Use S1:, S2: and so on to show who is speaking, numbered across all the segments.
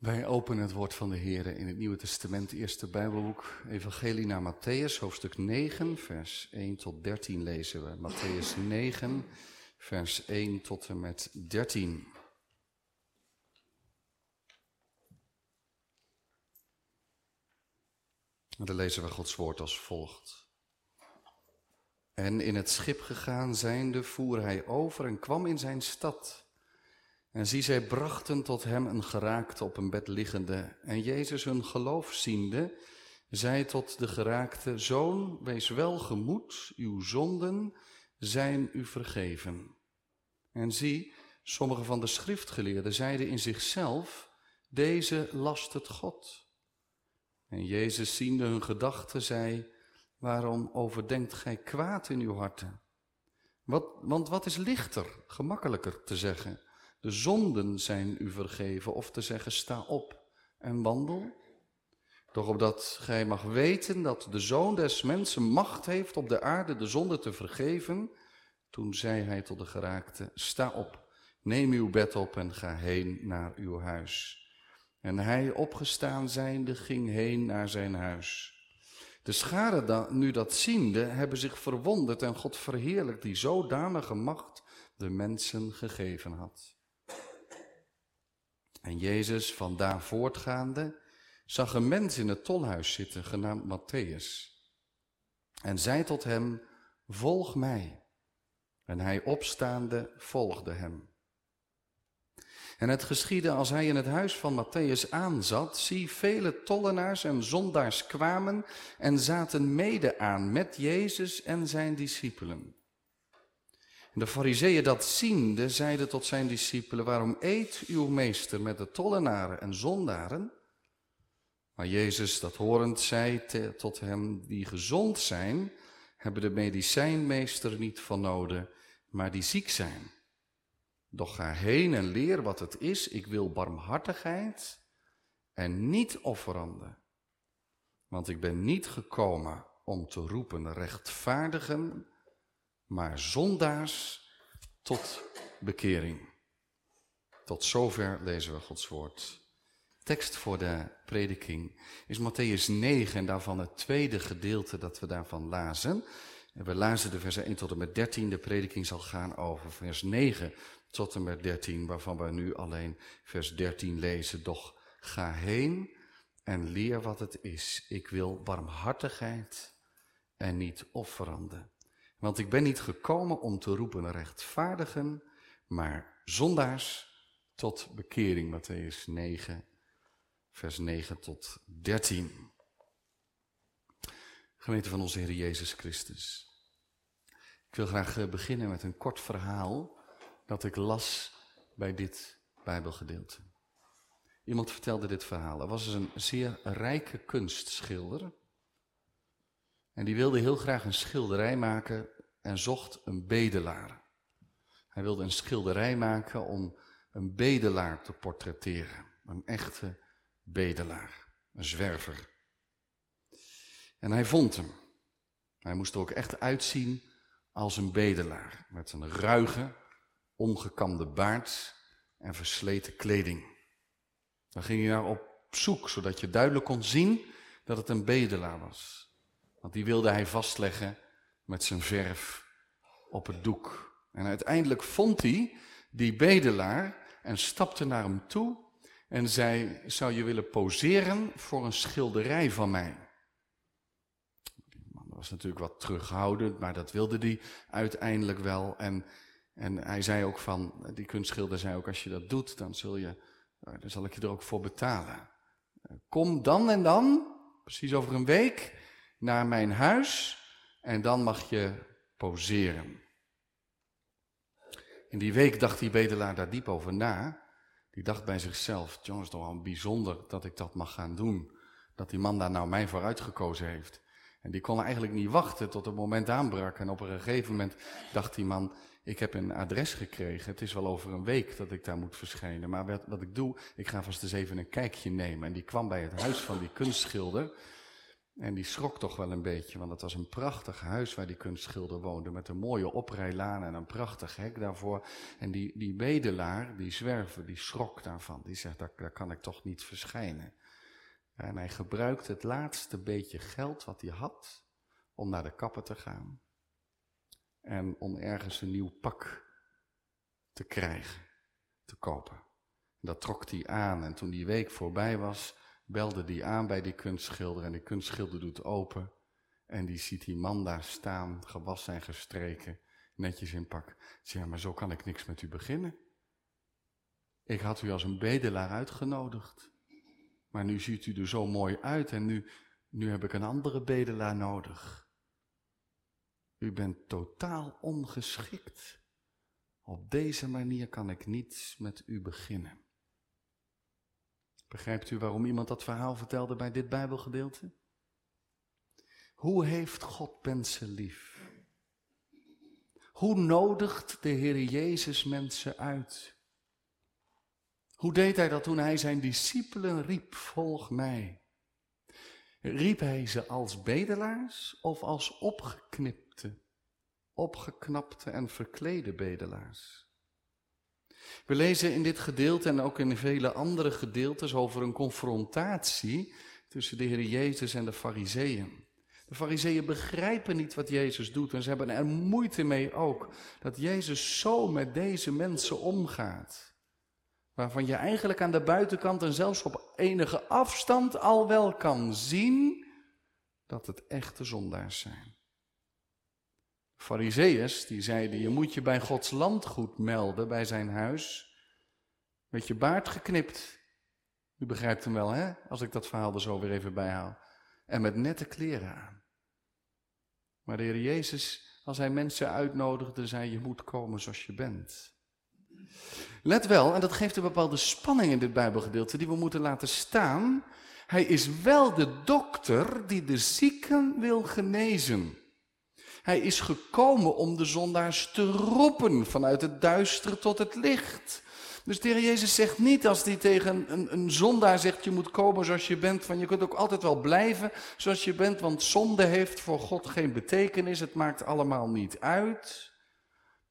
S1: Wij openen het woord van de Heer in het Nieuwe Testament, eerste Bijbelboek, Evangelie naar Matthäus, hoofdstuk 9, vers 1 tot 13 lezen we. Matthäus 9, vers 1 tot en met 13. En dan lezen we Gods woord als volgt. En in het schip gegaan zijnde voer hij over en kwam in zijn stad. En zie, zij brachten tot hem een geraakte op een bed liggende. En Jezus hun geloof ziende, zei tot de geraakte, Zoon, wees welgemoed, uw zonden zijn u vergeven. En zie, sommige van de schriftgeleerden zeiden in zichzelf, deze last het God. En Jezus ziende hun gedachten zei, waarom overdenkt gij kwaad in uw harten? Wat, want wat is lichter, gemakkelijker te zeggen? De zonden zijn u vergeven, of te zeggen, sta op en wandel. Doch opdat gij mag weten dat de Zoon des Mensen macht heeft op de aarde de zonde te vergeven, toen zei hij tot de geraakte, sta op, neem uw bed op en ga heen naar uw huis. En hij opgestaan zijnde ging heen naar zijn huis. De scharen nu dat ziende hebben zich verwonderd en God verheerlijkt die zodanige macht de mensen gegeven had. En Jezus, vandaar voortgaande, zag een mens in het tolhuis zitten, genaamd Matthäus. En zei tot hem, volg mij. En hij opstaande volgde hem. En het geschiedde als hij in het huis van Matthäus aanzat, zie vele tollenaars en zondaars kwamen en zaten mede aan met Jezus en zijn discipelen. De fariseeën dat ziende, zeiden tot zijn discipelen, waarom eet uw meester met de tollenaren en zondaren? Maar Jezus, dat horend, zei tot hem, die gezond zijn, hebben de medicijnmeester niet van noden, maar die ziek zijn. Doch ga heen en leer wat het is, ik wil barmhartigheid en niet offeranden. Want ik ben niet gekomen om te roepen rechtvaardigen, maar zondaars tot bekering. Tot zover lezen we Gods woord. Tekst voor de prediking is Matthäus 9 en daarvan het tweede gedeelte dat we daarvan lazen. En we lazen de versen 1 tot en met 13. De prediking zal gaan over vers 9 tot en met 13, waarvan we nu alleen vers 13 lezen. Doch ga heen en leer wat het is. Ik wil barmhartigheid en niet offeranden. Want ik ben niet gekomen om te roepen rechtvaardigen, maar zondaars tot bekering. Matthäus 9, vers 9 tot 13. Gemeente van onze Heer Jezus Christus. Ik wil graag eh, beginnen met een kort verhaal dat ik las bij dit Bijbelgedeelte. Iemand vertelde dit verhaal. Er was dus een zeer rijke kunstschilder en die wilde heel graag een schilderij maken en zocht een bedelaar. Hij wilde een schilderij maken om een bedelaar te portretteren. Een echte bedelaar, een zwerver. En hij vond hem. Hij moest er ook echt uitzien als een bedelaar. Met een ruige, ongekamde baard en versleten kleding. Dan ging hij naar op zoek, zodat je duidelijk kon zien dat het een bedelaar was. Want die wilde hij vastleggen met zijn verf op het doek. En uiteindelijk vond hij die bedelaar en stapte naar hem toe en zei, zou je willen poseren voor een schilderij van mij? Dat was natuurlijk wat terughoudend, maar dat wilde hij uiteindelijk wel. En, en hij zei ook van, die kunstschilder zei ook, als je dat doet, dan, zul je, dan zal ik je er ook voor betalen. Kom dan en dan, precies over een week, naar mijn huis en dan mag je poseren. In die week dacht die bedelaar daar diep over na. Die dacht bij zichzelf, jongens, toch wel bijzonder dat ik dat mag gaan doen. Dat die man daar nou mij voor uitgekozen heeft. En die kon eigenlijk niet wachten tot het moment aanbrak. En op een gegeven moment dacht die man, ik heb een adres gekregen. Het is wel over een week dat ik daar moet verschijnen. Maar wat, wat ik doe, ik ga vast eens even een kijkje nemen. En die kwam bij het huis van die kunstschilder. En die schrok toch wel een beetje, want het was een prachtig huis waar die kunstschilder woonde, met een mooie oprijlaan en een prachtig hek daarvoor. En die, die bedelaar, die zwerver, die schrok daarvan. Die zegt, daar, daar kan ik toch niet verschijnen. En hij gebruikte het laatste beetje geld wat hij had om naar de kapper te gaan. En om ergens een nieuw pak te krijgen, te kopen. Dat trok hij aan en toen die week voorbij was, belde die aan bij die kunstschilder en die kunstschilder doet open. En die ziet die man daar staan, gewassen en gestreken, netjes in pak. Zeg, maar zo kan ik niks met u beginnen. Ik had u als een bedelaar uitgenodigd. Maar nu ziet u er zo mooi uit en nu, nu heb ik een andere bedelaar nodig. U bent totaal ongeschikt. Op deze manier kan ik niets met u beginnen. Begrijpt u waarom iemand dat verhaal vertelde bij dit Bijbelgedeelte? Hoe heeft God mensen lief? Hoe nodigt de Heer Jezus mensen uit? Hoe deed hij dat toen hij zijn discipelen riep, volg mij? Riep hij ze als bedelaars of als opgeknipte, opgeknapte en verklede bedelaars? We lezen in dit gedeelte en ook in vele andere gedeeltes over een confrontatie tussen de Heer Jezus en de Fariseeën. De Fariseeën begrijpen niet wat Jezus doet en ze hebben er moeite mee ook dat Jezus zo met deze mensen omgaat. Waarvan je eigenlijk aan de buitenkant en zelfs op enige afstand al wel kan zien dat het echte zondaars zijn. Fariseeërs die zeiden, je moet je bij Gods landgoed melden, bij zijn huis, met je baard geknipt. U begrijpt hem wel, hè? Als ik dat verhaal er zo weer even bijhaal. En met nette kleren aan. Maar de Heer Jezus, als hij mensen uitnodigde, zei, je moet komen zoals je bent. Let wel, en dat geeft een bepaalde spanning in dit Bijbelgedeelte die we moeten laten staan. Hij is wel de dokter die de zieken wil genezen. Hij is gekomen om de zondaars te roepen vanuit het duister tot het licht. Dus de Heer Jezus zegt niet als hij tegen een, een zondaar zegt, je moet komen zoals je bent, van je kunt ook altijd wel blijven zoals je bent, want zonde heeft voor God geen betekenis, het maakt allemaal niet uit.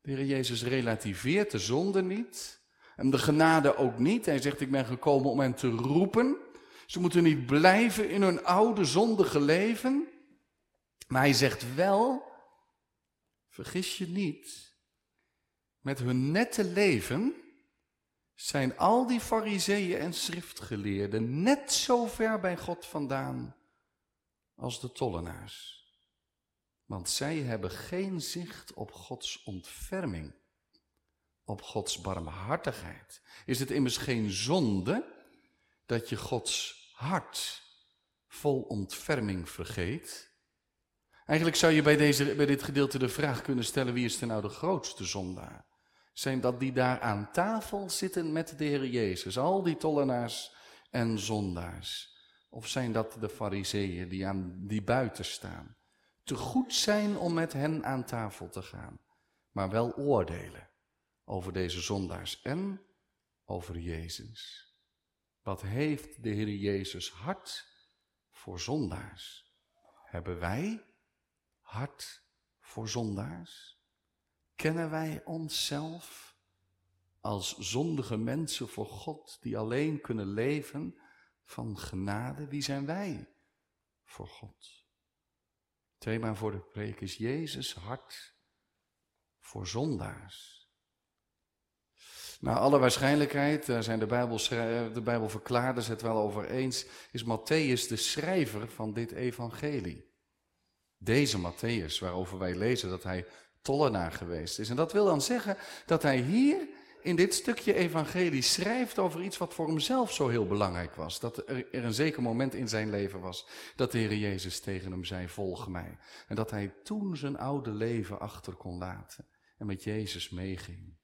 S1: De Jezus relativeert de zonde niet en de genade ook niet. Hij zegt, ik ben gekomen om hen te roepen. Ze moeten niet blijven in hun oude zondige leven. Maar hij zegt wel, Vergis je niet, met hun nette leven zijn al die fariseeën en schriftgeleerden net zo ver bij God vandaan als de tollenaars. Want zij hebben geen zicht op Gods ontferming, op Gods barmhartigheid. Is het immers geen zonde dat je Gods hart vol ontferming vergeet? Eigenlijk zou je bij, deze, bij dit gedeelte de vraag kunnen stellen, wie is er nou de grootste zondaar? Zijn dat die daar aan tafel zitten met de Heer Jezus, al die tollenaars en zondaars? Of zijn dat de fariseeën die, aan, die buiten staan? Te goed zijn om met hen aan tafel te gaan, maar wel oordelen over deze zondaars en over Jezus. Wat heeft de Heer Jezus hart voor zondaars? Hebben wij hart voor zondaars? Kennen wij onszelf als zondige mensen voor God die alleen kunnen leven van genade? Wie zijn wij voor God? Thema voor de preek is Jezus hart voor zondaars. Naar alle waarschijnlijkheid, daar zijn de, de Bijbelverklaarders het wel over eens, is Matthäus de schrijver van dit evangelie. Deze Matthäus, waarover wij lezen dat hij tollenaar geweest is. En dat wil dan zeggen dat hij hier in dit stukje evangelie schrijft over iets wat voor hemzelf zo heel belangrijk was. Dat er, een zeker moment in zijn leven was dat de Heer Jezus tegen hem zei, volg mij. En dat hij toen zijn oude leven achter kon laten en met Jezus meeging.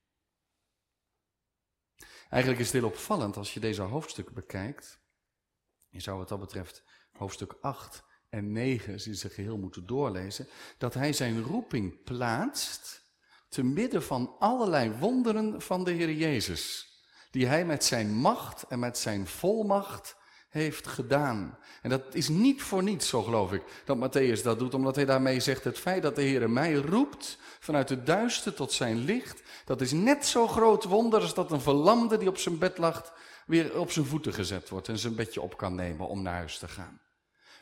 S1: Eigenlijk is het heel opvallend als je deze hoofdstuk bekijkt. Je zou wat dat betreft hoofdstuk 8 en 9 in zijn geheel moeten doorlezen, dat hij zijn roeping plaatst te midden van allerlei wonderen van de Heer Jezus, die hij met zijn macht en met zijn volmacht heeft gedaan. En dat is niet voor niets, zo geloof ik, dat Matthäus dat doet, omdat hij daarmee zegt: het feit dat de Heer mij roept vanuit het duister tot zijn licht, dat is net zo groot wonder als dat een verlamde die op zijn bed lag weer op zijn voeten gezet wordt en zijn bedje op kan nemen om naar huis te gaan.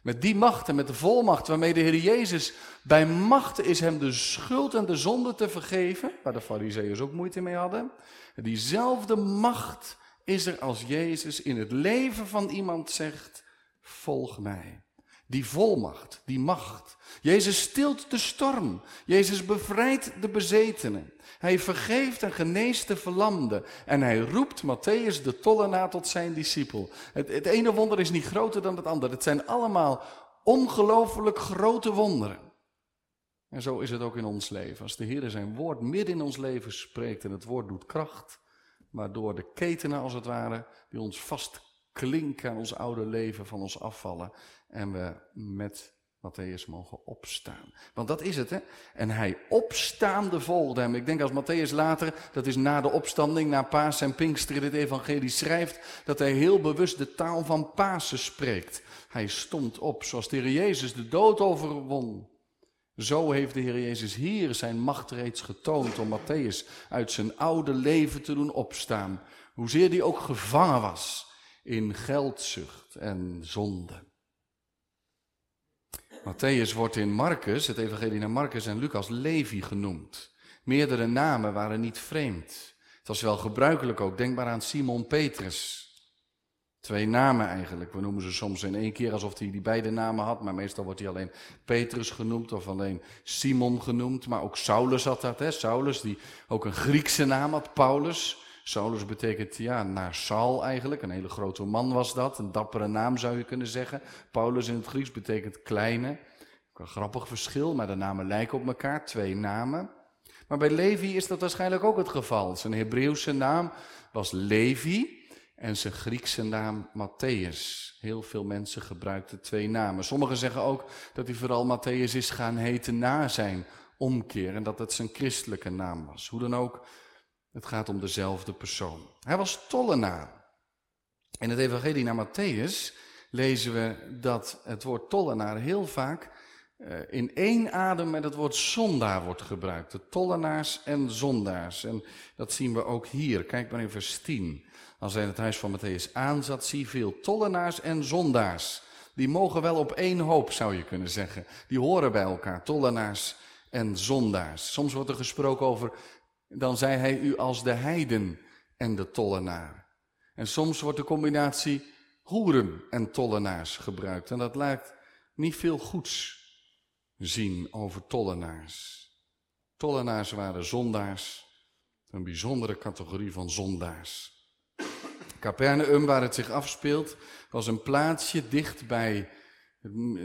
S1: Met die macht en met de volmacht waarmee de Heer Jezus bij macht is hem de schuld en de zonde te vergeven, waar de fariseeërs ook moeite mee hadden. Diezelfde macht is er als Jezus in het leven van iemand zegt, volg mij. Die volmacht, die macht. Jezus stilt de storm. Jezus bevrijdt de bezetenen. Hij vergeeft en geneest de verlamden. En hij roept Matthäus de tollenaar tot zijn discipel. Het, het ene wonder is niet groter dan het andere. Het zijn allemaal ongelooflijk grote wonderen. En zo is het ook in ons leven. Als de Heer zijn woord midden in ons leven spreekt en het woord doet kracht, waardoor de ketenen als het ware die ons vastklinken aan ons oude leven van ons afvallen en we met Matthäus mogen opstaan. Want dat is het, hè? En hij opstaande volgde hem. Ik denk als Matthäus later, dat is na de opstanding, na Paas en Pinkster dit evangelie schrijft, dat hij heel bewust de taal van Pasen spreekt. Hij stond op, zoals de Heer Jezus de dood overwon. Zo heeft de Heer Jezus hier zijn macht reeds getoond om Matthäus uit zijn oude leven te doen opstaan. Hoezeer hij ook gevangen was in geldzucht en zonde. Matthäus wordt in Marcus, het evangelie naar Marcus en Lucas, Levi genoemd. Meerdere namen waren niet vreemd. Het was wel gebruikelijk ook. Denk maar aan Simon Petrus. Twee namen eigenlijk. We noemen ze soms in één keer alsof hij die beide namen had, maar meestal wordt hij alleen Petrus genoemd of alleen Simon genoemd. Maar ook Saulus had dat, hè? Saulus, die ook een Griekse naam had, Paulus. Saulus betekent ja, naar Saul eigenlijk. Een hele grote man was dat. Een dappere naam zou je kunnen zeggen. Paulus in het Grieks betekent kleine. een grappig verschil, maar de namen lijken op elkaar. Twee namen. Maar bij Levi is dat waarschijnlijk ook het geval. Zijn Hebreeuwse naam was Levi en zijn Griekse naam Matthäus. Heel veel mensen gebruikten twee namen. Sommigen zeggen ook dat hij vooral Matthäus is gaan heten na zijn omkeer en dat het zijn christelijke naam was. Hoe dan ook, het gaat om dezelfde persoon. Hij was tollenaar. In het evangelie naar Matthäus lezen we dat het woord tollenaar heel vaak eh, in één adem met het woord zondaar wordt gebruikt. De tollenaars en zondaars. En dat zien we ook hier. Kijk maar in vers 10. Als hij in het huis van Matthäus aanzat, zie veel tollenaars en zondaars. Die mogen wel op één hoop, zou je kunnen zeggen. Die horen bij elkaar, tollenaars en zondaars. Soms wordt er gesproken over dan zei hij u als de heiden en de tollenaar. En soms wordt de combinatie hoeren en tollenaars gebruikt. En dat laat niet veel goeds zien over tollenaars. Tollenaars waren zondaars, een bijzondere categorie van zondaars. Capernaum, waar het zich afspeelt, was een plaatsje dicht bij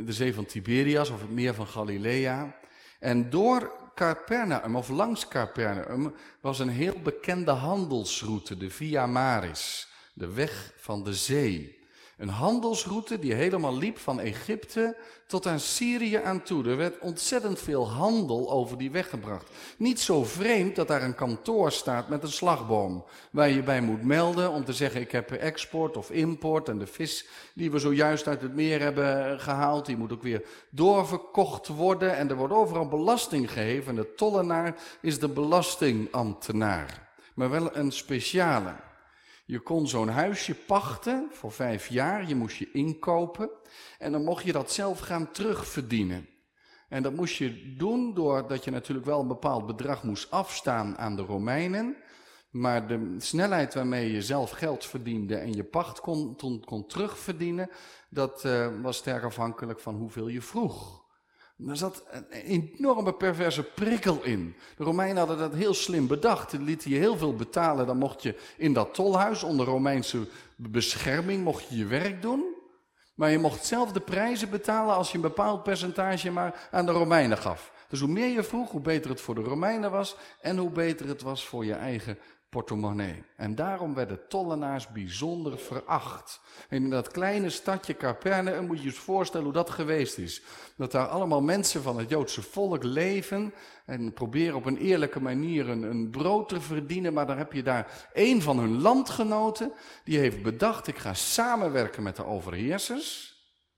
S1: de zee van Tiberias of het meer van Galilea. En door Capernaum, of langs Capernaum, was een heel bekende handelsroute, de Via Maris, de weg van de zee. Een handelsroute die helemaal liep van Egypte tot aan Syrië aan toe. Er werd ontzettend veel handel over die weg gebracht. Niet zo vreemd dat daar een kantoor staat met een slagboom. Waar je bij moet melden om te zeggen ik heb export of import. En de vis die we zojuist uit het meer hebben gehaald, die moet ook weer doorverkocht worden. En er wordt overal belasting geheven. En de tollenaar is de belastingambtenaar. Maar wel een speciale. Je kon zo'n huisje pachten voor vijf jaar, je moest je inkopen en dan mocht je dat zelf gaan terugverdienen. En dat moest je doen doordat je natuurlijk wel een bepaald bedrag moest afstaan aan de Romeinen. Maar de snelheid waarmee je zelf geld verdiende en je pacht kon, kon, terugverdienen, dat uh, was sterk afhankelijk van hoeveel je vroeg. Er zat een enorme perverse prikkel in. De Romeinen hadden dat heel slim bedacht. Die lieten je heel veel betalen. Dan mocht je in dat tolhuis onder Romeinse bescherming mocht je, je werk doen. Maar je mocht zelf de prijzen betalen als je een bepaald percentage maar aan de Romeinen gaf. Dus hoe meer je vroeg, hoe beter het voor de Romeinen was en hoe beter het was voor je eigen portemonnee. En daarom werden tollenaars bijzonder veracht. In dat kleine stadje Capernaum moet je je voorstellen hoe dat geweest is. Dat daar allemaal mensen van het Joodse volk leven en proberen op een eerlijke manier een, brood te verdienen. Maar dan heb je daar een van hun landgenoten, die heeft bedacht, ik ga samenwerken met de overheersers,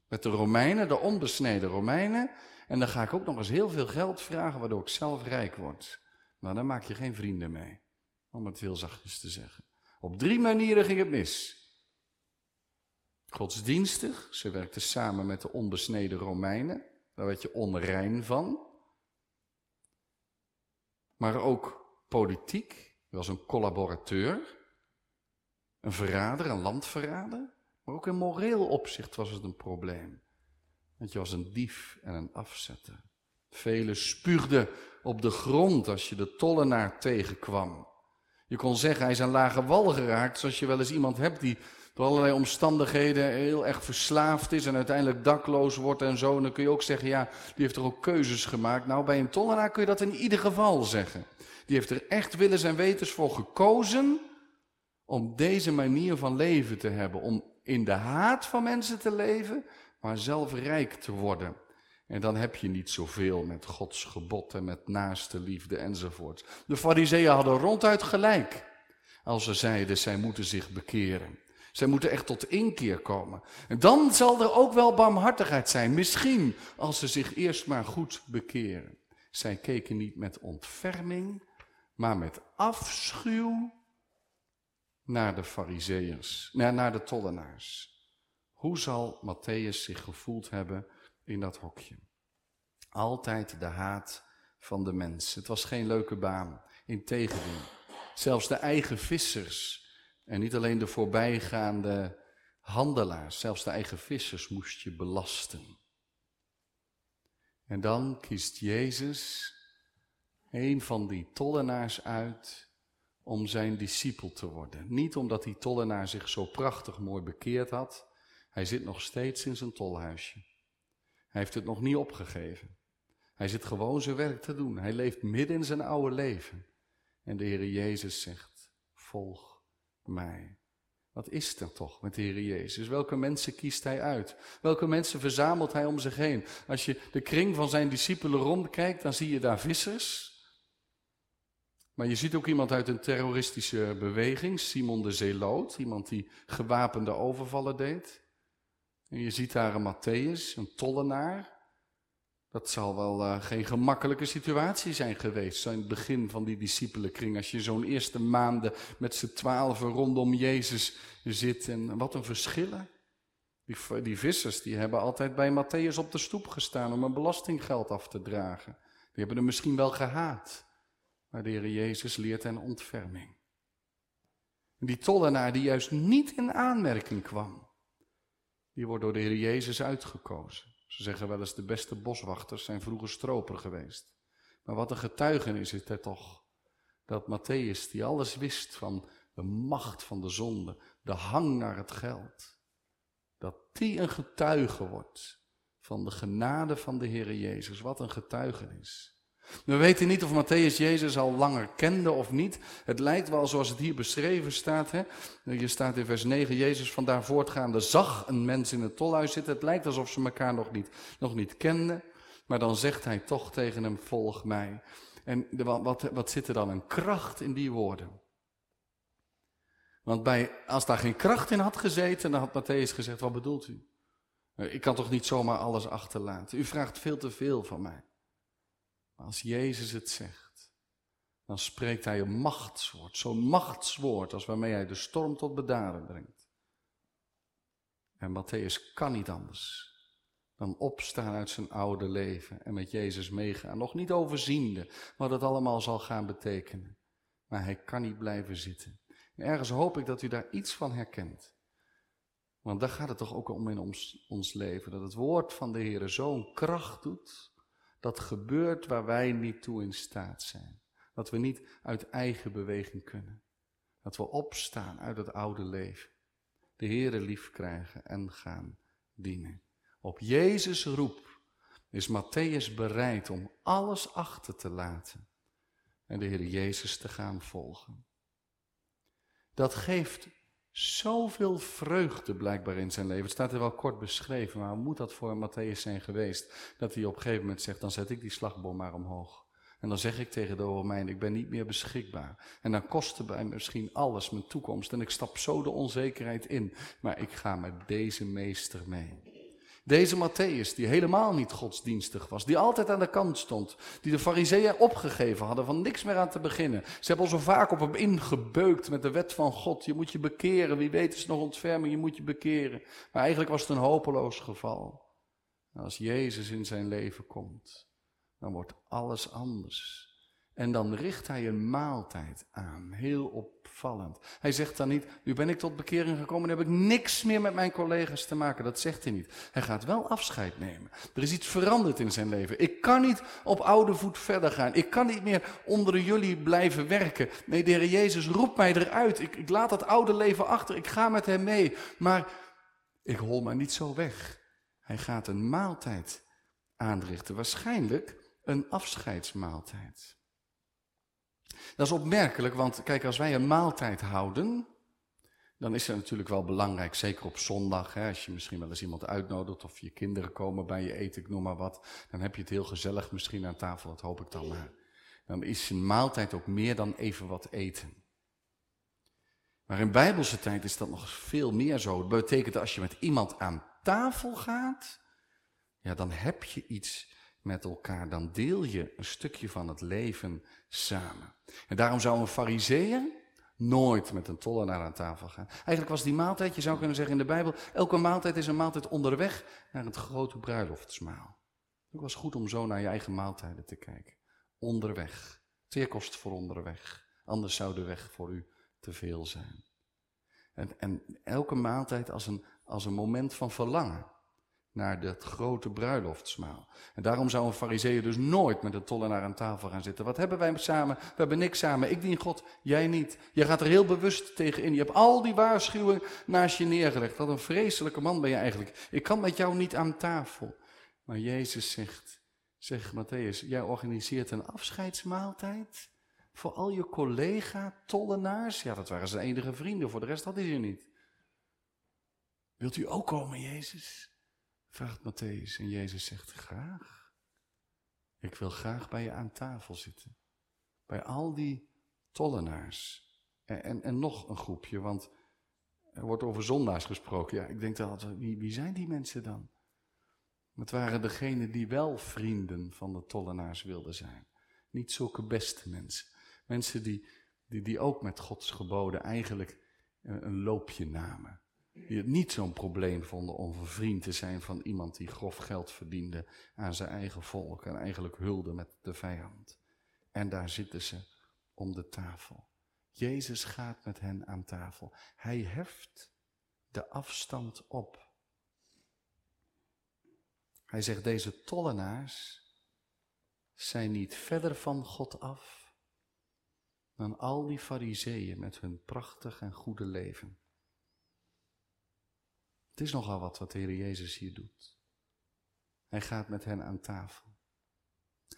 S1: met de Romeinen, de onbesneden Romeinen. En dan ga ik ook nog eens heel veel geld vragen, waardoor ik zelf rijk word. Maar dan maak je geen vrienden mee om het heel zachtjes te zeggen. Op drie manieren ging het mis. Godsdienstig, ze werkten samen met de onbesneden Romeinen, daar werd je onrein van. Maar ook politiek, je was een collaborateur, een verrader, een landverrader. Maar ook in moreel opzicht was het een probleem. Want je was een dief en een afzetter. Velen spuugden op de grond als je de tollenaar tegenkwam. Je kon zeggen, hij is aan lage wal geraakt, zoals je wel eens iemand hebt die door allerlei omstandigheden heel erg verslaafd is en uiteindelijk dakloos wordt en zo. dan kun je ook zeggen, ja, die heeft er ook keuzes gemaakt. Nou, bij een tollenaar kun je dat in ieder geval zeggen. Die heeft er echt willens en wetens voor gekozen om deze manier van leven te hebben. Om in de haat van mensen te leven, maar zelf rijk te worden. En dan heb je niet zoveel met Gods gebod en met naaste liefde enzovoort. De fariseeën hadden ronduit gelijk als ze zeiden, zij moeten zich bekeren. Zij moeten echt tot inkeer komen. En dan zal er ook wel barmhartigheid zijn. Misschien als ze zich eerst maar goed bekeren. Zij keken niet met ontferming, maar met afschuw naar de fariseeërs, naar de tollenaars. Hoe zal Matthäus zich gevoeld hebben in dat hokje. Altijd de haat van de mens. Het was geen leuke baan. Integendeel. Zelfs de eigen vissers en niet alleen de voorbijgaande handelaars, zelfs de eigen vissers moest je belasten. En dan kiest Jezus een van die tollenaars uit om zijn discipel te worden. Niet omdat die tollenaar zich zo prachtig mooi bekeerd had. Hij zit nog steeds in zijn tolhuisje. Hij heeft het nog niet opgegeven. Hij zit gewoon zijn werk te doen. Hij leeft midden in zijn oude leven. En de Heer Jezus zegt, volg mij. Wat is er toch met de Heer Jezus? Welke mensen kiest Hij uit? Welke mensen verzamelt Hij om zich heen? Als je de kring van zijn discipelen rondkijkt, dan zie je daar vissers. Maar je ziet ook iemand uit een terroristische beweging, Simon de Zeeloot, iemand die gewapende overvallen deed. En je ziet daar een Matthäus, een tollenaar. Dat zal wel uh, geen gemakkelijke situatie zijn geweest, zo in het begin van die discipelenkring. Als je zo'n eerste maanden met z'n twaalfen rondom Jezus zit. En wat een verschillen. Die, vissers die hebben altijd bij Matthäus op de stoep gestaan om een belastinggeld af te dragen. Die hebben hem misschien wel gehaat. Maar de Jezus leert hen ontferming. Die tollenaar die juist niet in aanmerking kwam die wordt door de Heer Jezus uitgekozen. Ze zeggen wel eens de beste boswachters zijn vroeger stroper geweest. Maar wat een getuigenis is het toch. Dat Matthäus, die alles wist van de macht van de zonde, de hang naar het geld, dat die een getuige wordt van de genade van de Heer Jezus. Wat een getuigenis. We weten niet of Matthäus Jezus al langer kende of niet. Het lijkt wel zoals het hier beschreven staat. Hè? Je staat in vers 9, Jezus van daar voortgaande zag een mens in het tolhuis zitten. Het lijkt alsof ze elkaar nog niet, nog niet kenden. Maar dan zegt hij toch tegen hem, volg mij. En de, wat, wat zit er dan een kracht in die woorden? Want bij, als daar geen kracht in had gezeten, dan had Matthäus gezegd, wat bedoelt u? Ik kan toch niet zomaar alles achterlaten? U vraagt veel te veel van mij. Als Jezus het zegt, dan spreekt hij een machtswoord. Zo'n machtswoord als waarmee hij de storm tot bedaren brengt. En Matthäus kan niet anders dan opstaan uit zijn oude leven en met Jezus meegaan. Nog niet overziende wat het allemaal zal gaan betekenen. Maar hij kan niet blijven zitten. En ergens hoop ik dat u daar iets van herkent. Want daar gaat het toch ook om in ons, ons leven. Dat het woord van de Heer zo'n kracht doet dat gebeurt waar wij niet toe in staat zijn. Dat we niet uit eigen beweging kunnen. Dat we opstaan uit het oude leven. De Heere lief krijgen en gaan dienen. Op Jezus roep is Matthäus bereid om alles achter te laten en de Heer Jezus te gaan volgen. Dat geeft zoveel vreugde blijkbaar in zijn leven. Het staat er wel kort beschreven, maar moet dat voor Matthäus zijn geweest? Dat hij op een gegeven moment zegt, dan zet ik die slagboom maar omhoog. En dan zeg ik tegen de Romein, ik ben niet meer beschikbaar. En dan kostte bij misschien alles, mijn toekomst. En ik stap zo de onzekerheid in. Maar ik ga met deze meester mee. Deze Matthäus, die helemaal niet godsdienstig was, die altijd aan de kant stond, die de fariseeën opgegeven hadden van niks meer aan te beginnen. Ze hebben al zo vaak op hem ingebeukt met de wet van God. Je moet je bekeren, wie weet is nog ontferming, je moet je bekeren. Maar eigenlijk was het een hopeloos geval. als Jezus in zijn leven komt, dan wordt alles anders. En dan richt hij een maaltijd aan, heel opvallend. Hij zegt dan niet, nu ben ik tot bekering gekomen en heb ik niks meer met mijn collega's te maken. Dat zegt hij niet. Hij gaat wel afscheid nemen. Er is iets veranderd in zijn leven. Ik kan niet op oude voet verder gaan. Ik kan niet meer onder jullie blijven werken. Nee, de Heer Jezus roept mij eruit. Ik, ik laat dat oude leven achter. Ik ga met hem mee. Maar ik hol maar niet zo weg. Hij gaat een maaltijd aanrichten. Waarschijnlijk een afscheidsmaaltijd. Dat is opmerkelijk, want kijk, als wij een maaltijd houden, dan is het natuurlijk wel belangrijk, zeker op zondag, hè, als je misschien wel eens iemand uitnodigt of je kinderen komen bij je eten, ik noem maar wat, dan heb je het heel gezellig misschien aan tafel, dat hoop ik dan maar. Dan is een maaltijd ook meer dan even wat eten. Maar in bijbelse tijd is dat nog veel meer zo. Dat betekent dat als je met iemand aan tafel gaat, ja, dan heb je iets met elkaar, dan deel je een stukje van het leven samen. En daarom zou een fariseer nooit met een tollenaar aan tafel gaan. Eigenlijk was die maaltijd, je zou kunnen zeggen in de Bijbel, elke maaltijd is een maaltijd onderweg naar het grote bruiloftsmaal. Het was goed om zo naar je eigen maaltijden te kijken. Onderweg. Zeer kost voor onderweg. Anders zou de weg voor u te veel zijn. En, en elke maaltijd als een, als een moment van verlangen naar dat grote bruiloftsmaal. En daarom zou een fariseer dus nooit met een tollenaar aan tafel gaan zitten. Wat hebben wij samen? We hebben niks samen. Ik dien God, jij niet. Je gaat er heel bewust tegen in. Je hebt al die waarschuwingen naast je neergelegd. Wat een vreselijke man ben je eigenlijk. Ik kan met jou niet aan tafel. Maar Jezus zegt, zeg Matthäus, jij organiseert een afscheidsmaaltijd voor al je collega-tollenaars. Ja, dat waren zijn enige vrienden, voor de rest hij ze niet. Wilt u ook komen, Jezus? Vraagt Matthäus en Jezus zegt graag. Ik wil graag bij je aan tafel zitten. Bij al die tollenaars. En, en, en nog een groepje, want er wordt over zondaars gesproken. Ja, ik denk dat, wie, wie zijn die mensen dan? Het waren degenen die wel vrienden van de tollenaars wilden zijn. Niet zulke beste mensen. Mensen die, die, die ook met Gods geboden eigenlijk een, een loopje namen. Die het niet zo'n probleem vonden om vervriend te zijn van iemand die grof geld verdiende aan zijn eigen volk en eigenlijk hulde met de vijand. En daar zitten ze om de tafel. Jezus gaat met hen aan tafel. Hij heft de afstand op. Hij zegt, deze tollenaars zijn niet verder van God af dan al die fariseeën met hun prachtig en goede leven. Het is nogal wat wat de Heer Jezus hier doet. Hij gaat met hen aan tafel.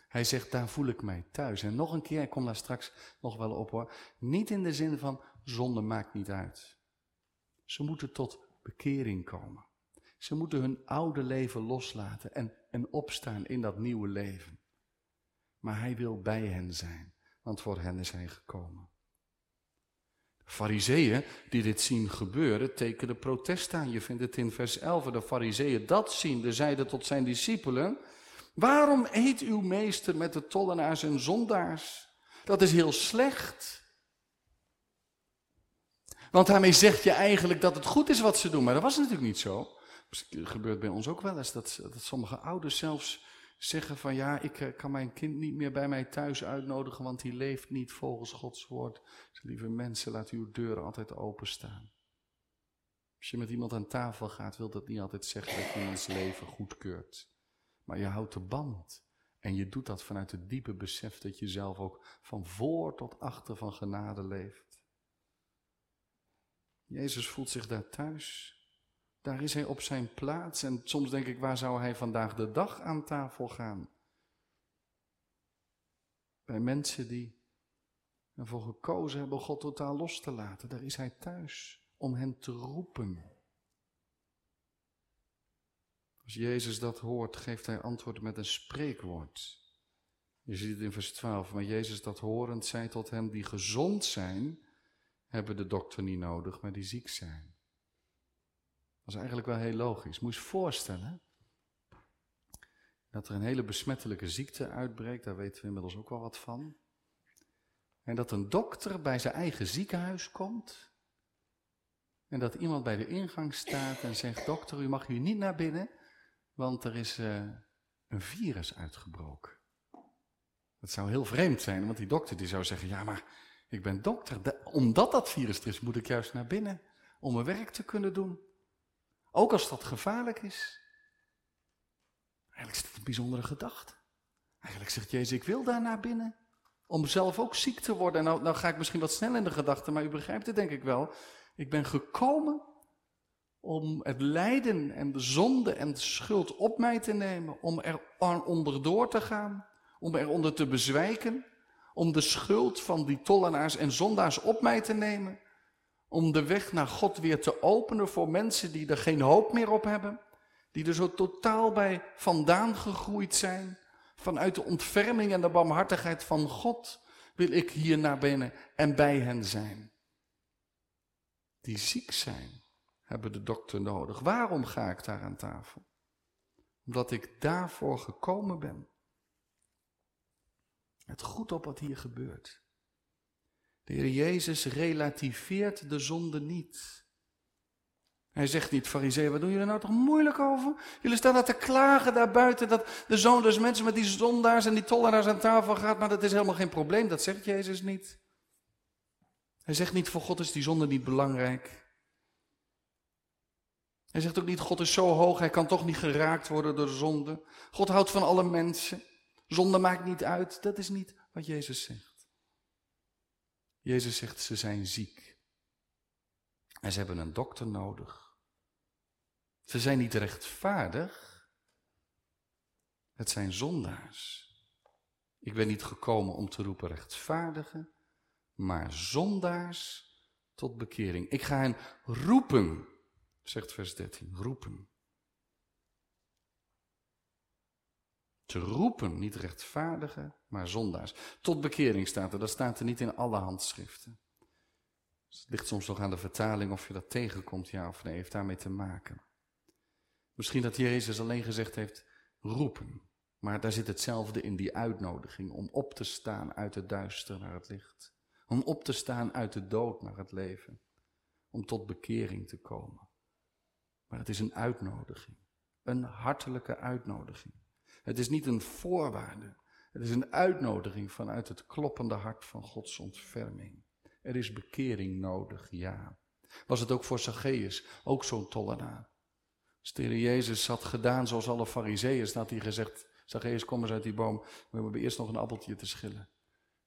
S1: Hij zegt, daar voel ik mij thuis. En nog een keer, ik kom daar straks nog wel op hoor. Niet in de zin van, zonde maakt niet uit. Ze moeten tot bekering komen. Ze moeten hun oude leven loslaten en, en opstaan in dat nieuwe leven. Maar hij wil bij hen zijn, want voor hen is hij gekomen. Fariseeën die dit zien gebeuren, tekenen protest aan. Je vindt het in vers 11. De fariseeën dat zien, zeiden tot zijn discipelen, waarom eet uw meester met de tollenaars en zondaars? Dat is heel slecht. Want daarmee zeg je eigenlijk dat het goed is wat ze doen, maar dat was natuurlijk niet zo. Het gebeurt bij ons ook wel eens dat, dat sommige ouders zelfs zeggen van ja, ik eh, kan mijn kind niet meer bij mij thuis uitnodigen, want die leeft niet volgens Gods woord. Dus lieve mensen, laat uw deuren altijd openstaan. Als je met iemand aan tafel gaat, wil dat niet altijd zeggen dat je iemands leven goedkeurt. Maar je houdt de band. En je doet dat vanuit het diepe besef dat je zelf ook van voor tot achter van genade leeft. Jezus voelt zich daar thuis. Daar is hij op zijn plaats en soms denk ik, waar zou hij vandaag de dag aan tafel gaan? Bij mensen die en voor gekozen hebben God totaal los te laten. Daar is hij thuis om hen te roepen. Als Jezus dat hoort, geeft hij antwoord met een spreekwoord. Je ziet het in vers 12. Maar Jezus dat horend zei tot hen die gezond zijn, hebben de dokter niet nodig, maar die ziek zijn. Dat is eigenlijk wel heel logisch. Moet je voorstellen dat er een hele besmettelijke ziekte uitbreekt, daar weten we inmiddels ook wel wat van. En dat een dokter bij zijn eigen ziekenhuis komt. En dat iemand bij de ingang staat en zegt: Dokter, u mag hier niet naar binnen, want er is uh, een virus uitgebroken. Dat zou heel vreemd zijn, want die dokter die zou zeggen: Ja, maar ik ben dokter. omdat dat virus er is, moet ik juist naar binnen om mijn werk te kunnen doen. Ook als dat gevaarlijk is. Eigenlijk is het een bijzondere gedachte. Eigenlijk zegt Jezus: Ik wil daar naar binnen. Om zelf ook ziek te worden. Nou, nou ga ik misschien wat snel in de gedachte, maar u begrijpt het denk ik wel. Ik ben gekomen om het lijden en de zonde en de schuld op mij te nemen. Om er onderdoor te gaan. Om eronder te bezwijken. Om de schuld van die tollenaars en zondaars op mij te nemen. Om de weg naar God weer te openen voor mensen die er geen hoop meer op hebben. Die er zo totaal bij vandaan gegroeid zijn. Vanuit de ontferming en de barmhartigheid van God wil ik hier naar binnen en bij hen zijn. Die ziek zijn, hebben de dokter nodig. Waarom ga ik daar aan tafel? Omdat ik daarvoor gekomen ben. Het goed op wat hier gebeurt. De Heer Jezus relativeert de zonde niet. Hij zegt niet, fariseeën, wat doen jullie nou toch moeilijk over? Jullie staan daar te klagen daar buiten dat de zoon dus mensen met die zondaars en die tollenaars aan tafel gaat, maar dat is helemaal geen probleem, dat zegt Jezus niet. Hij zegt niet, voor God is die zonde niet belangrijk. Hij zegt ook niet, God is zo hoog, hij kan toch niet geraakt worden door de zonde. God houdt van alle mensen. Zonde maakt niet uit. Dat is niet wat Jezus zegt. Jezus zegt, ze zijn ziek. En ze hebben een dokter nodig. Ze zijn niet rechtvaardig. Het zijn zondaars. Ik ben niet gekomen om te roepen rechtvaardigen, maar zondaars tot bekering. Ik ga hen roepen, zegt vers 13, roepen. Roepen, niet rechtvaardigen, maar zondaars. Tot bekering staat er, dat staat er niet in alle handschriften. Dus het ligt soms nog aan de vertaling of je dat tegenkomt, ja of nee, heeft daarmee te maken. Misschien dat Jezus alleen gezegd heeft, roepen. Maar daar zit hetzelfde in die uitnodiging om op te staan uit het duister naar het licht. Om op te staan uit de dood naar het leven. Om tot bekering te komen. Maar het is een uitnodiging. Een hartelijke uitnodiging. Het is niet een voorwaarde. Het is een uitnodiging vanuit het kloppende hart van Gods ontferming. Er is bekering nodig, ja. Was het ook voor Zacchaeus, ook zo'n tollenaar. Als Jezus had gedaan zoals alle fariseeën, had hij gezegd, Zacchaeus kom eens uit die boom, we hebben eerst nog een appeltje te schillen.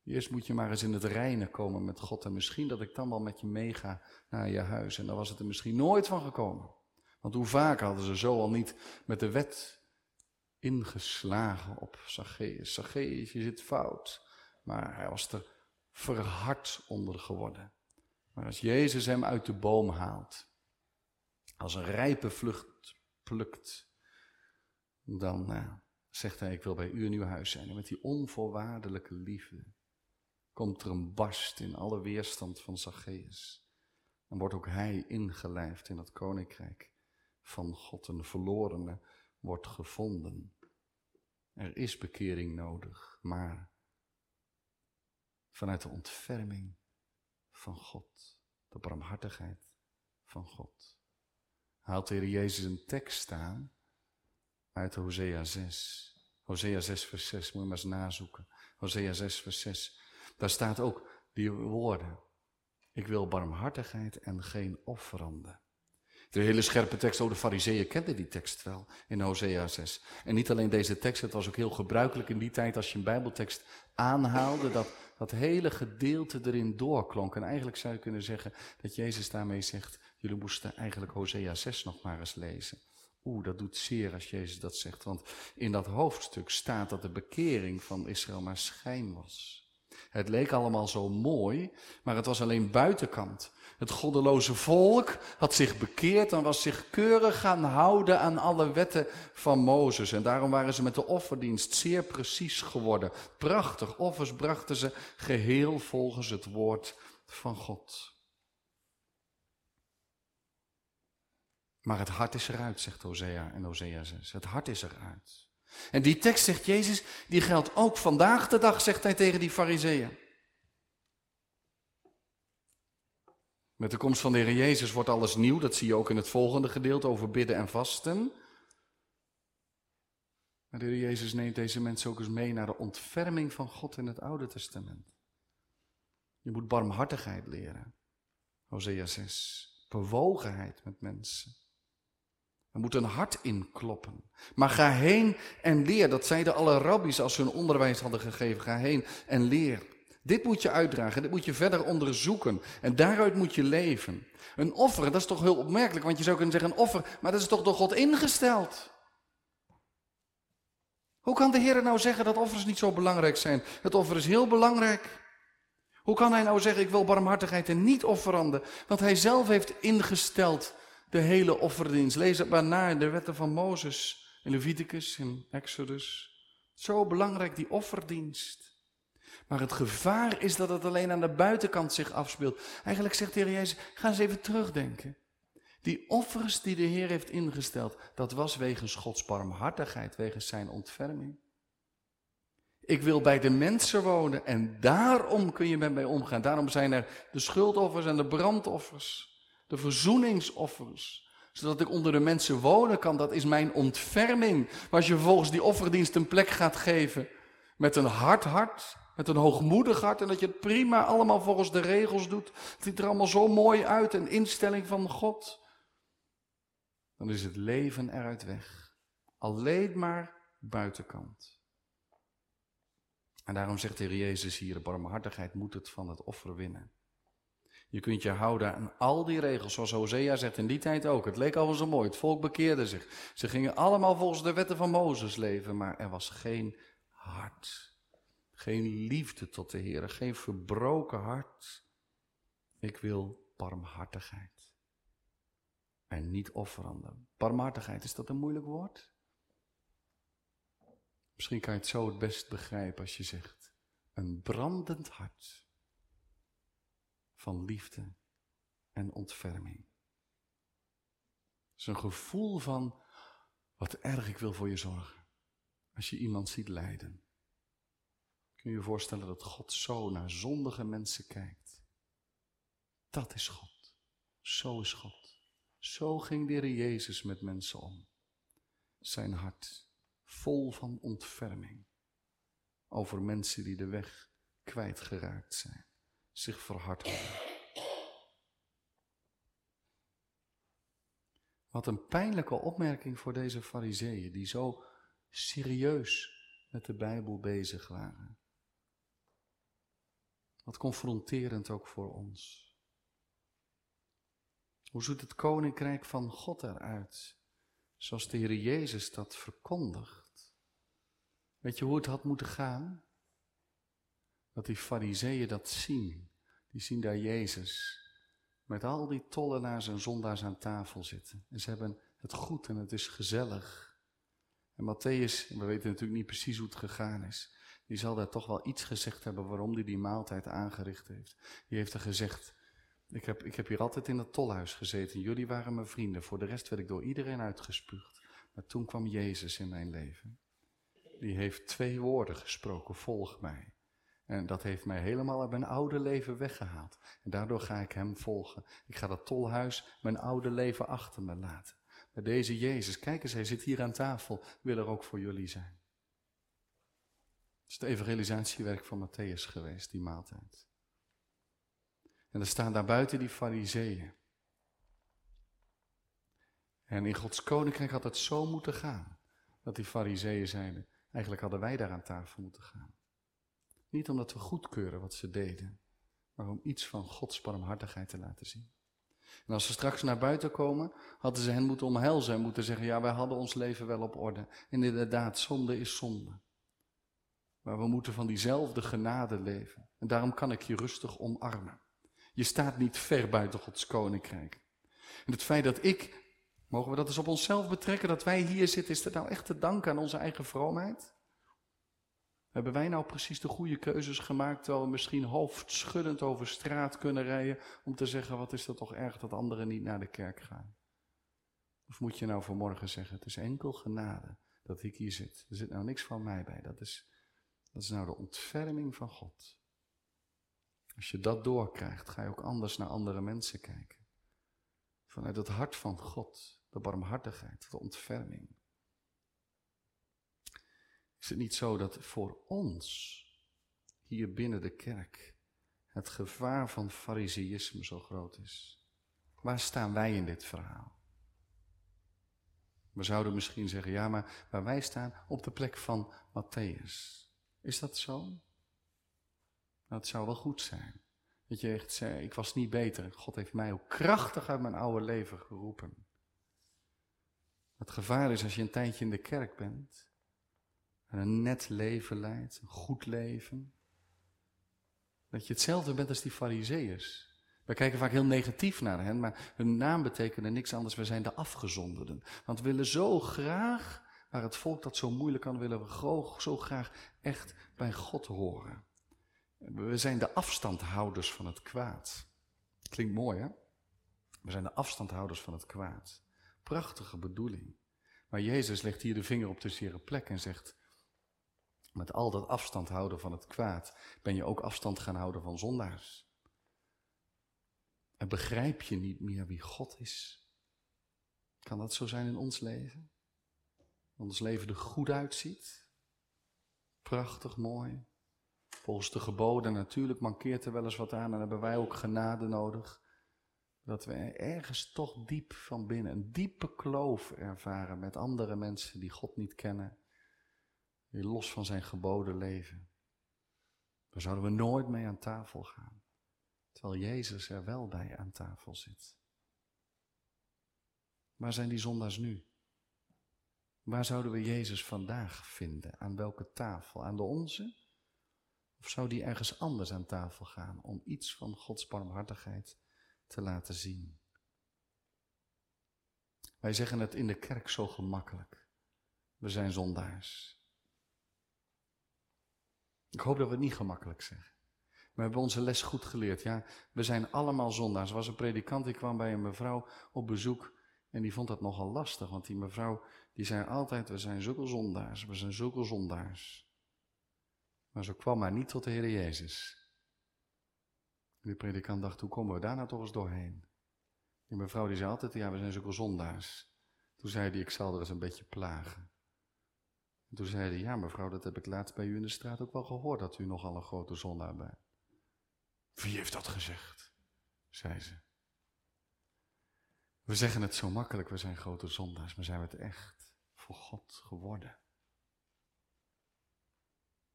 S1: Eerst moet je maar eens in het reinen komen met God en misschien dat ik dan wel met je meega naar je huis. En dan was het er misschien nooit van gekomen. Want hoe vaak hadden ze zo al niet met de wet ingeslagen op Zacchaeus. Zacchaeus, je zit fout. Maar hij was er verhard onder geworden. Maar als Jezus hem uit de boom haalt, als een rijpe vlucht plukt, dan uh, zegt hij, ik wil bij u in uw huis zijn. En met die onvoorwaardelijke liefde komt er een barst in alle weerstand van Zacchaeus. En wordt ook hij ingelijfd in het koninkrijk van God. Een verlorene wordt gevonden. Er is bekering nodig, maar vanuit de ontferming van God, de barmhartigheid van God. Haalt de Heer Jezus een tekst staan uit Hosea 6. Hosea 6 vers 6, moet je maar eens nazoeken. Hosea 6 vers 6. Daar staat ook die woorden. Ik wil barmhartigheid en geen offeranden. De hele scherpe tekst, oh de fariseeën kenden die tekst wel in Hosea 6. En niet alleen deze tekst, het was ook heel gebruikelijk in die tijd als je een bijbeltekst aanhaalde, dat dat hele gedeelte erin doorklonk. En eigenlijk zou je kunnen zeggen dat Jezus daarmee zegt, jullie moesten eigenlijk Hosea 6 nog maar eens lezen. Oeh, dat doet zeer als Jezus dat zegt, want in dat hoofdstuk staat dat de bekering van Israël maar schijn was. Het leek allemaal zo mooi, maar het was alleen buitenkant. Het goddeloze volk had zich bekeerd en was zich keurig gaan houden aan alle wetten van Mozes. En daarom waren ze met de offerdienst zeer precies geworden. Prachtig, offers brachten ze geheel volgens het woord van God. Maar het hart is eruit, zegt Hosea en Hosea 6. Het hart is eruit. En die tekst, zegt Jezus, die geldt ook vandaag de dag, zegt hij tegen die fariseeën. Met de komst van de Heer Jezus wordt alles nieuw. Dat zie je ook in het volgende gedeelte over bidden en vasten. Maar de Heer Jezus neemt deze mensen ook eens mee naar de ontferming van God in het Oude Testament. Je moet barmhartigheid leren. Hosea 6. Bewogenheid met mensen. Er moet een hart inkloppen. Maar ga heen en leer. Dat zeiden alle rabbies als ze hun onderwijs hadden gegeven. Ga heen en leer. Dit moet je uitdragen, dit moet je verder onderzoeken. En daaruit moet je leven. Een offer, dat is toch heel opmerkelijk, want je zou kunnen zeggen een offer, maar dat is toch door God ingesteld. Hoe kan de Heer nou zeggen dat offers niet zo belangrijk zijn? Het offer is heel belangrijk. Hoe kan hij nou zeggen, ik wil barmhartigheid en niet offeranden? Want hij zelf heeft ingesteld de hele offerdienst. Lees het maar na in de wetten van Mozes, in Leviticus, in Exodus. Zo belangrijk, die offerdienst. Maar het gevaar is dat het alleen aan de buitenkant zich afspeelt. Eigenlijk zegt de Heer Jezus, ga eens even terugdenken. Die offers die de Heer heeft ingesteld, dat was wegens Gods barmhartigheid, wegens zijn ontferming. Ik wil bij de mensen wonen en daarom kun je met mij omgaan. Daarom zijn er de schuldoffers en de brandoffers, de verzoeningsoffers. Zodat ik onder de mensen wonen kan, dat is mijn ontferming. Maar als je vervolgens die offerdienst een plek gaat geven met een hard hart, met een hoogmoedig hart en dat je het prima allemaal volgens de regels doet. Het ziet er allemaal zo mooi uit, een instelling van God. Dan is het leven eruit weg. Alleen maar buitenkant. En daarom zegt de Heer Jezus hier, de barmhartigheid moet het van het offer winnen. Je kunt je houden aan al die regels, zoals Hosea zegt in die tijd ook. Het leek al zo mooi, het volk bekeerde zich. Ze gingen allemaal volgens de wetten van Mozes leven, maar er was geen hart. Geen liefde tot de Heer, geen verbroken hart. Ik wil barmhartigheid. En niet offeranden. Barmhartigheid, is dat een moeilijk woord? Misschien kan je het zo het best begrijpen als je zegt: een brandend hart van liefde en ontferming. Het is een gevoel van wat erg ik wil voor je zorgen. Als je iemand ziet lijden. Kun je je voorstellen dat God zo naar zondige mensen kijkt? Dat is God. Zo is God. Zo ging de Heer Jezus met mensen om. Zijn hart vol van ontferming over mensen die de weg kwijtgeraakt zijn, zich verhard hebben. Wat een pijnlijke opmerking voor deze fariseeën die zo serieus met de Bijbel bezig waren. Wat confronterend ook voor ons. Hoe ziet het koninkrijk van God eruit? Zoals de Heer Jezus dat verkondigt. Weet je hoe het had moeten gaan? Dat die fariseeën dat zien. Die zien daar Jezus met al die tollenaars en zondaars aan tafel zitten. En ze hebben het goed en het is gezellig. En Matthäus, we weten natuurlijk niet precies hoe het gegaan is die zal daar toch wel iets gezegd hebben waarom hij die maaltijd aangericht heeft. Die heeft er gezegd, ik heb, ik heb hier altijd in het tolhuis gezeten, jullie waren mijn vrienden, voor de rest werd ik door iedereen uitgespuugd. Maar toen kwam Jezus in mijn leven. Die heeft twee woorden gesproken, volg mij. En dat heeft mij helemaal uit mijn oude leven weggehaald. En daardoor ga ik hem volgen. Ik ga dat tolhuis, mijn oude leven achter me laten. Maar deze Jezus, kijk eens, hij zit hier aan tafel, wil er ook voor jullie zijn. Het is het evangelisatiewerk van Matthäus geweest, die maaltijd. En er staan daar buiten die fariseeën. En in Gods koninkrijk had het zo moeten gaan, dat die fariseeën zeiden, eigenlijk hadden wij daar aan tafel moeten gaan. Niet omdat we goedkeuren wat ze deden, maar om iets van Gods barmhartigheid te laten zien. En als ze straks naar buiten komen, hadden ze hen moeten omhelzen en moeten zeggen, ja, wij hadden ons leven wel op orde. En inderdaad, zonde is zonde. Maar we moeten van diezelfde genade leven. En daarom kan ik je rustig omarmen. Je staat niet ver buiten Gods koninkrijk. En het feit dat ik, mogen we dat eens op onszelf betrekken, dat wij hier zitten, is dat nou echt te danken aan onze eigen vroomheid? Hebben wij nou precies de goede keuzes gemaakt, terwijl we misschien hoofdschuddend over straat kunnen rijden om te zeggen, wat is dat toch erg dat anderen niet naar de kerk gaan? Of moet je nou vanmorgen zeggen, het is enkel genade dat ik hier zit. Er zit nou niks van mij bij. Dat is, dat is nou de ontferming van God. Als je dat doorkrijgt, ga je ook anders naar andere mensen kijken. Vanuit het hart van God, de barmhartigheid, de ontferming. Is het niet zo dat voor ons, hier binnen de kerk, het gevaar van fariseïsme zo groot is? Waar staan wij in dit verhaal? We zouden misschien zeggen, ja, maar waar wij staan op de plek van Matthäus. Is dat zo? Nou, het zou wel goed zijn. Dat je echt ik was niet beter. God heeft mij ook krachtig uit mijn oude leven geroepen. Het gevaar is als je een tijdje in de kerk bent. En een net leven leidt, een goed leven. Dat je hetzelfde bent als die fariseeërs. We kijken vaak heel negatief naar hen, maar hun naam betekende niks anders. We zijn de afgezonderden. Want we willen zo graag, waar het volk dat zo moeilijk kan, willen we zo graag echt bij God horen. We zijn de afstandhouders van het kwaad. Klinkt mooi, hè? We zijn de afstandhouders van het kwaad. Prachtige bedoeling. Maar Jezus legt hier de vinger op de zere plek en zegt: Met al dat afstand houden van het kwaad ben je ook afstand gaan houden van zondaars. En begrijp je niet meer wie God is? Kan dat zo zijn in ons leven? Ons leven er goed uitziet? Prachtig mooi. Volgens de geboden, natuurlijk mankeert er wel eens wat aan en hebben wij ook genade nodig. Dat we ergens toch diep van binnen een diepe kloof ervaren met andere mensen die God niet kennen. Die los van zijn geboden leven. Daar zouden we nooit mee aan tafel gaan. Terwijl Jezus er wel bij aan tafel zit. Waar zijn die zondaars nu? Waar zouden we Jezus vandaag vinden? Aan welke tafel? Aan de onze? Of zou die ergens anders aan tafel gaan om iets van Gods barmhartigheid te laten zien? Wij zeggen het in de kerk zo gemakkelijk. We zijn zondaars. Ik hoop dat we het niet gemakkelijk zeggen. We hebben onze les goed geleerd. Ja, we zijn allemaal zondaars. Er was een predikant die kwam bij een mevrouw op bezoek en die vond dat nogal lastig. Want die mevrouw die zei altijd, we zijn zulke zondaars, we zijn zulke zondaars. Maar zo kwam maar niet tot de Heer Jezus. En die predikant dacht, hoe komen we daar nou toch eens doorheen? Die mevrouw die zei altijd, ja, we zijn zulke zondaars. Toen zei hij, ik zal er eens een beetje plagen. En toen zei hij, ja mevrouw, dat heb ik laatst bij u in de straat ook wel gehoord, dat u nogal een grote zondaar bent. Wie heeft dat gezegd? zei ze. We zeggen het zo makkelijk, we zijn grote zondaars, maar zijn we het echt voor God geworden?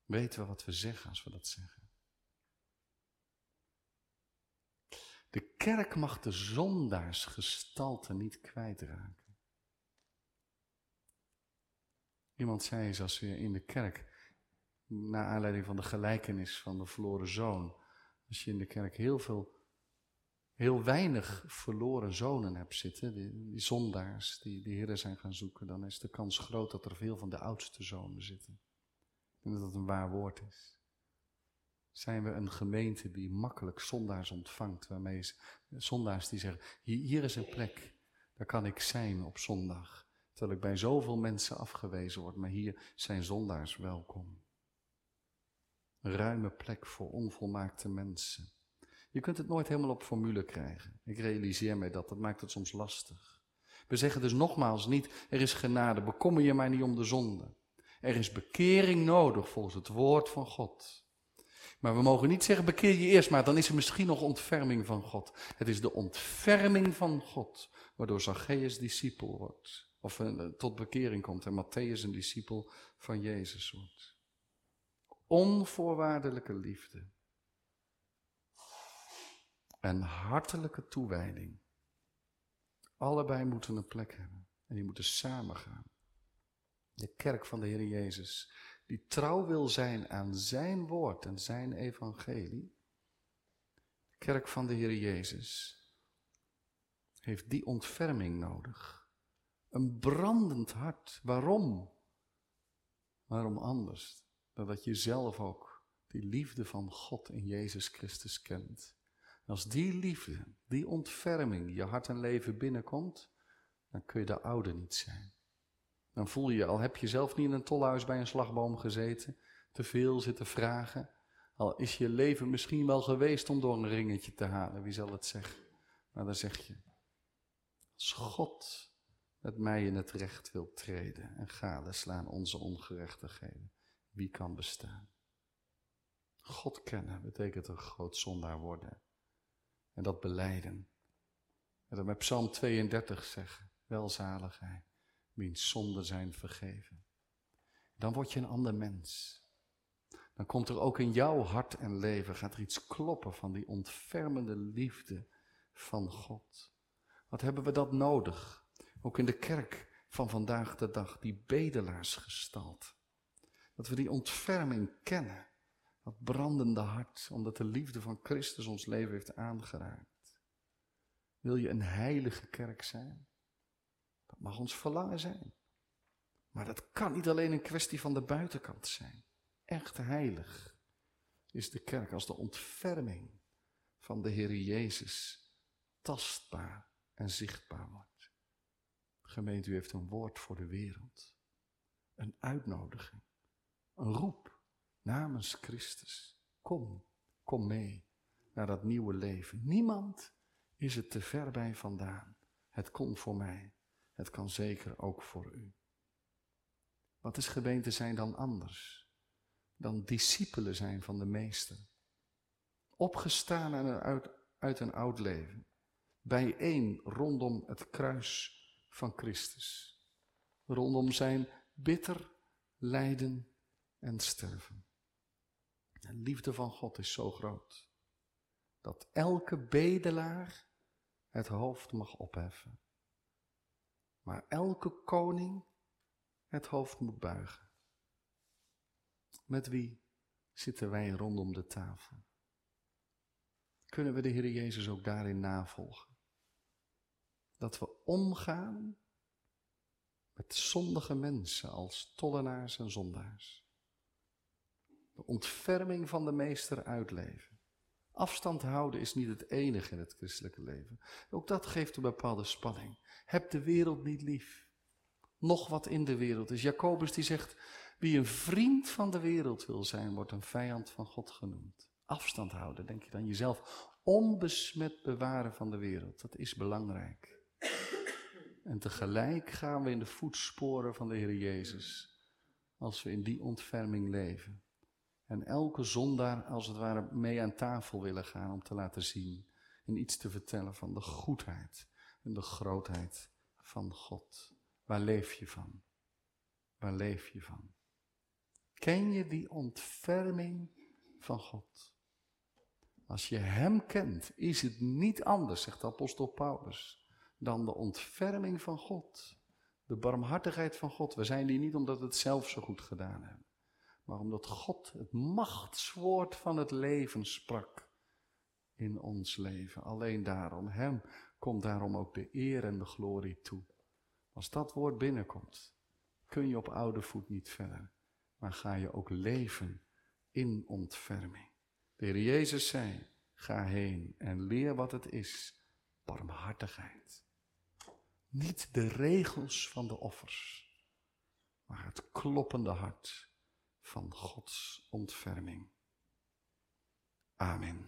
S1: Weten we wat we zeggen als we dat zeggen? De kerk mag de zondaarsgestalte niet kwijtraken. Iemand zei eens als we in de kerk, naar aanleiding van de gelijkenis van de verloren zoon, als je in de kerk heel veel, heel weinig verloren zonen hebt zitten, die, die zondaars die de Heer zijn gaan zoeken, dan is de kans groot dat er veel van de oudste zonen zitten. En dat het een waar woord is. Zijn we een gemeente die makkelijk zondaars ontvangt, waarmee zondaars die zeggen, hier, hier is een plek, daar kan ik zijn op zondag. Terwijl ik bij zoveel mensen afgewezen word, maar hier zijn zondaars welkom. Een ruime plek voor onvolmaakte mensen. Je kunt het nooit helemaal op formule krijgen. Ik realiseer mij dat, dat maakt het soms lastig. We zeggen dus nogmaals niet, er is genade, bekommer je maar niet om de zonde. Er is bekering nodig volgens het woord van God. Maar we mogen niet zeggen, bekeer je eerst maar, dan is er misschien nog ontferming van God. Het is de ontferming van God, waardoor Zacchaeus discipel wordt. Of uh, tot bekering komt en Matthäus een discipel van Jezus wordt. Onvoorwaardelijke liefde. En hartelijke toewijding. Allebei moeten een plek hebben. En die moeten samengaan. De kerk van de Heer Jezus die trouw wil zijn aan zijn woord en zijn evangelie, de kerk van de Heer Jezus, heeft die ontferming nodig. Een brandend hart. Waarom? Waarom anders? Dan dat je zelf ook die liefde van God in Jezus Christus kent. Als die liefde, die ontferming je hart en leven binnenkomt, dan kun je de oude niet zijn. Dan voel je, al heb je zelf niet in een tolhuis bij een slagboom gezeten, te veel zitten vragen, al is je leven misschien wel geweest om door een ringetje te halen, wie zal het zeggen? Maar dan zeg je, als God met mij in het recht wil treden en gadeslaan onze ongerechtigheden, wie kan bestaan? God kennen betekent een groot zondaar worden. En dat beleiden. En dat met Psalm 32 zeggen, welzaligheid wiens zonden zijn vergeven. Dan word je een ander mens. Dan komt er ook in jouw hart en leven, gaat er iets kloppen van die ontfermende liefde van God. Wat hebben we dat nodig? Ook in de kerk van vandaag de dag, die bedelaarsgestalt. Dat we die ontferming kennen. Dat brandende hart, omdat de liefde van Christus ons leven heeft aangeraakt. Wil je een heilige kerk zijn? Dat mag ons verlangen zijn. Maar dat kan niet alleen een kwestie van de buitenkant zijn. Echt heilig is de kerk als de ontferming van de Heer Jezus tastbaar en zichtbaar wordt. Gemeente, u heeft een woord voor de wereld. Een uitnodiging. Een roep namens Christus. Kom, kom mee naar dat nieuwe leven. Niemand is het te ver bij vandaan. Het komt voor mij. Het kan zeker ook voor u. Wat is gemeente zijn dan anders? Dan discipelen zijn van de meester. Opgestaan uit, uit een oud leven. Bijeen rondom het kruis van Christus. Rondom zijn bitter lijden en sterven. De liefde van God is zo groot. Dat elke bedelaar het hoofd mag opheffen maar elke koning het hoofd moet buigen. Met wie zitten wij rondom de tafel? Kunnen we de Heer Jezus ook daarin navolgen? Dat we omgaan met zondige mensen als tollenaars en zondaars. Ontferming van de meester uitleven. Afstand houden is niet het enige in het christelijke leven. Ook dat geeft een bepaalde spanning. Heb de wereld niet lief. Nog wat in de wereld is. Jacobus die zegt, wie een vriend van de wereld wil zijn, wordt een vijand van God genoemd. Afstand houden, denk je dan jezelf. Onbesmet bewaren van de wereld, dat is belangrijk. En tegelijk gaan we in de voetsporen van de Heer Jezus, als we in die ontferming leven. En elke zondaar als het ware mee aan tafel willen gaan om te laten zien en iets te vertellen van de goedheid en de grootheid van God. Waar leef je van? Waar leef je van? Ken je die ontferming van God? Als je Hem kent, is het niet anders, zegt apostel Paulus, dan de ontferming van God. De barmhartigheid van God. We zijn hier niet omdat we het zelf zo goed gedaan hebben maar omdat God het machtswoord van het leven sprak in ons leven. Alleen daarom, Hem komt daarom ook de eer en de glorie toe. Als dat woord binnenkomt, kun je op oude voet niet verder, maar ga je ook leven in ontferming. De Heer Jezus zei, ga heen en leer wat het is, barmhartigheid. Niet de regels van de offers, maar het kloppende hart van Gods ontferming. Amen.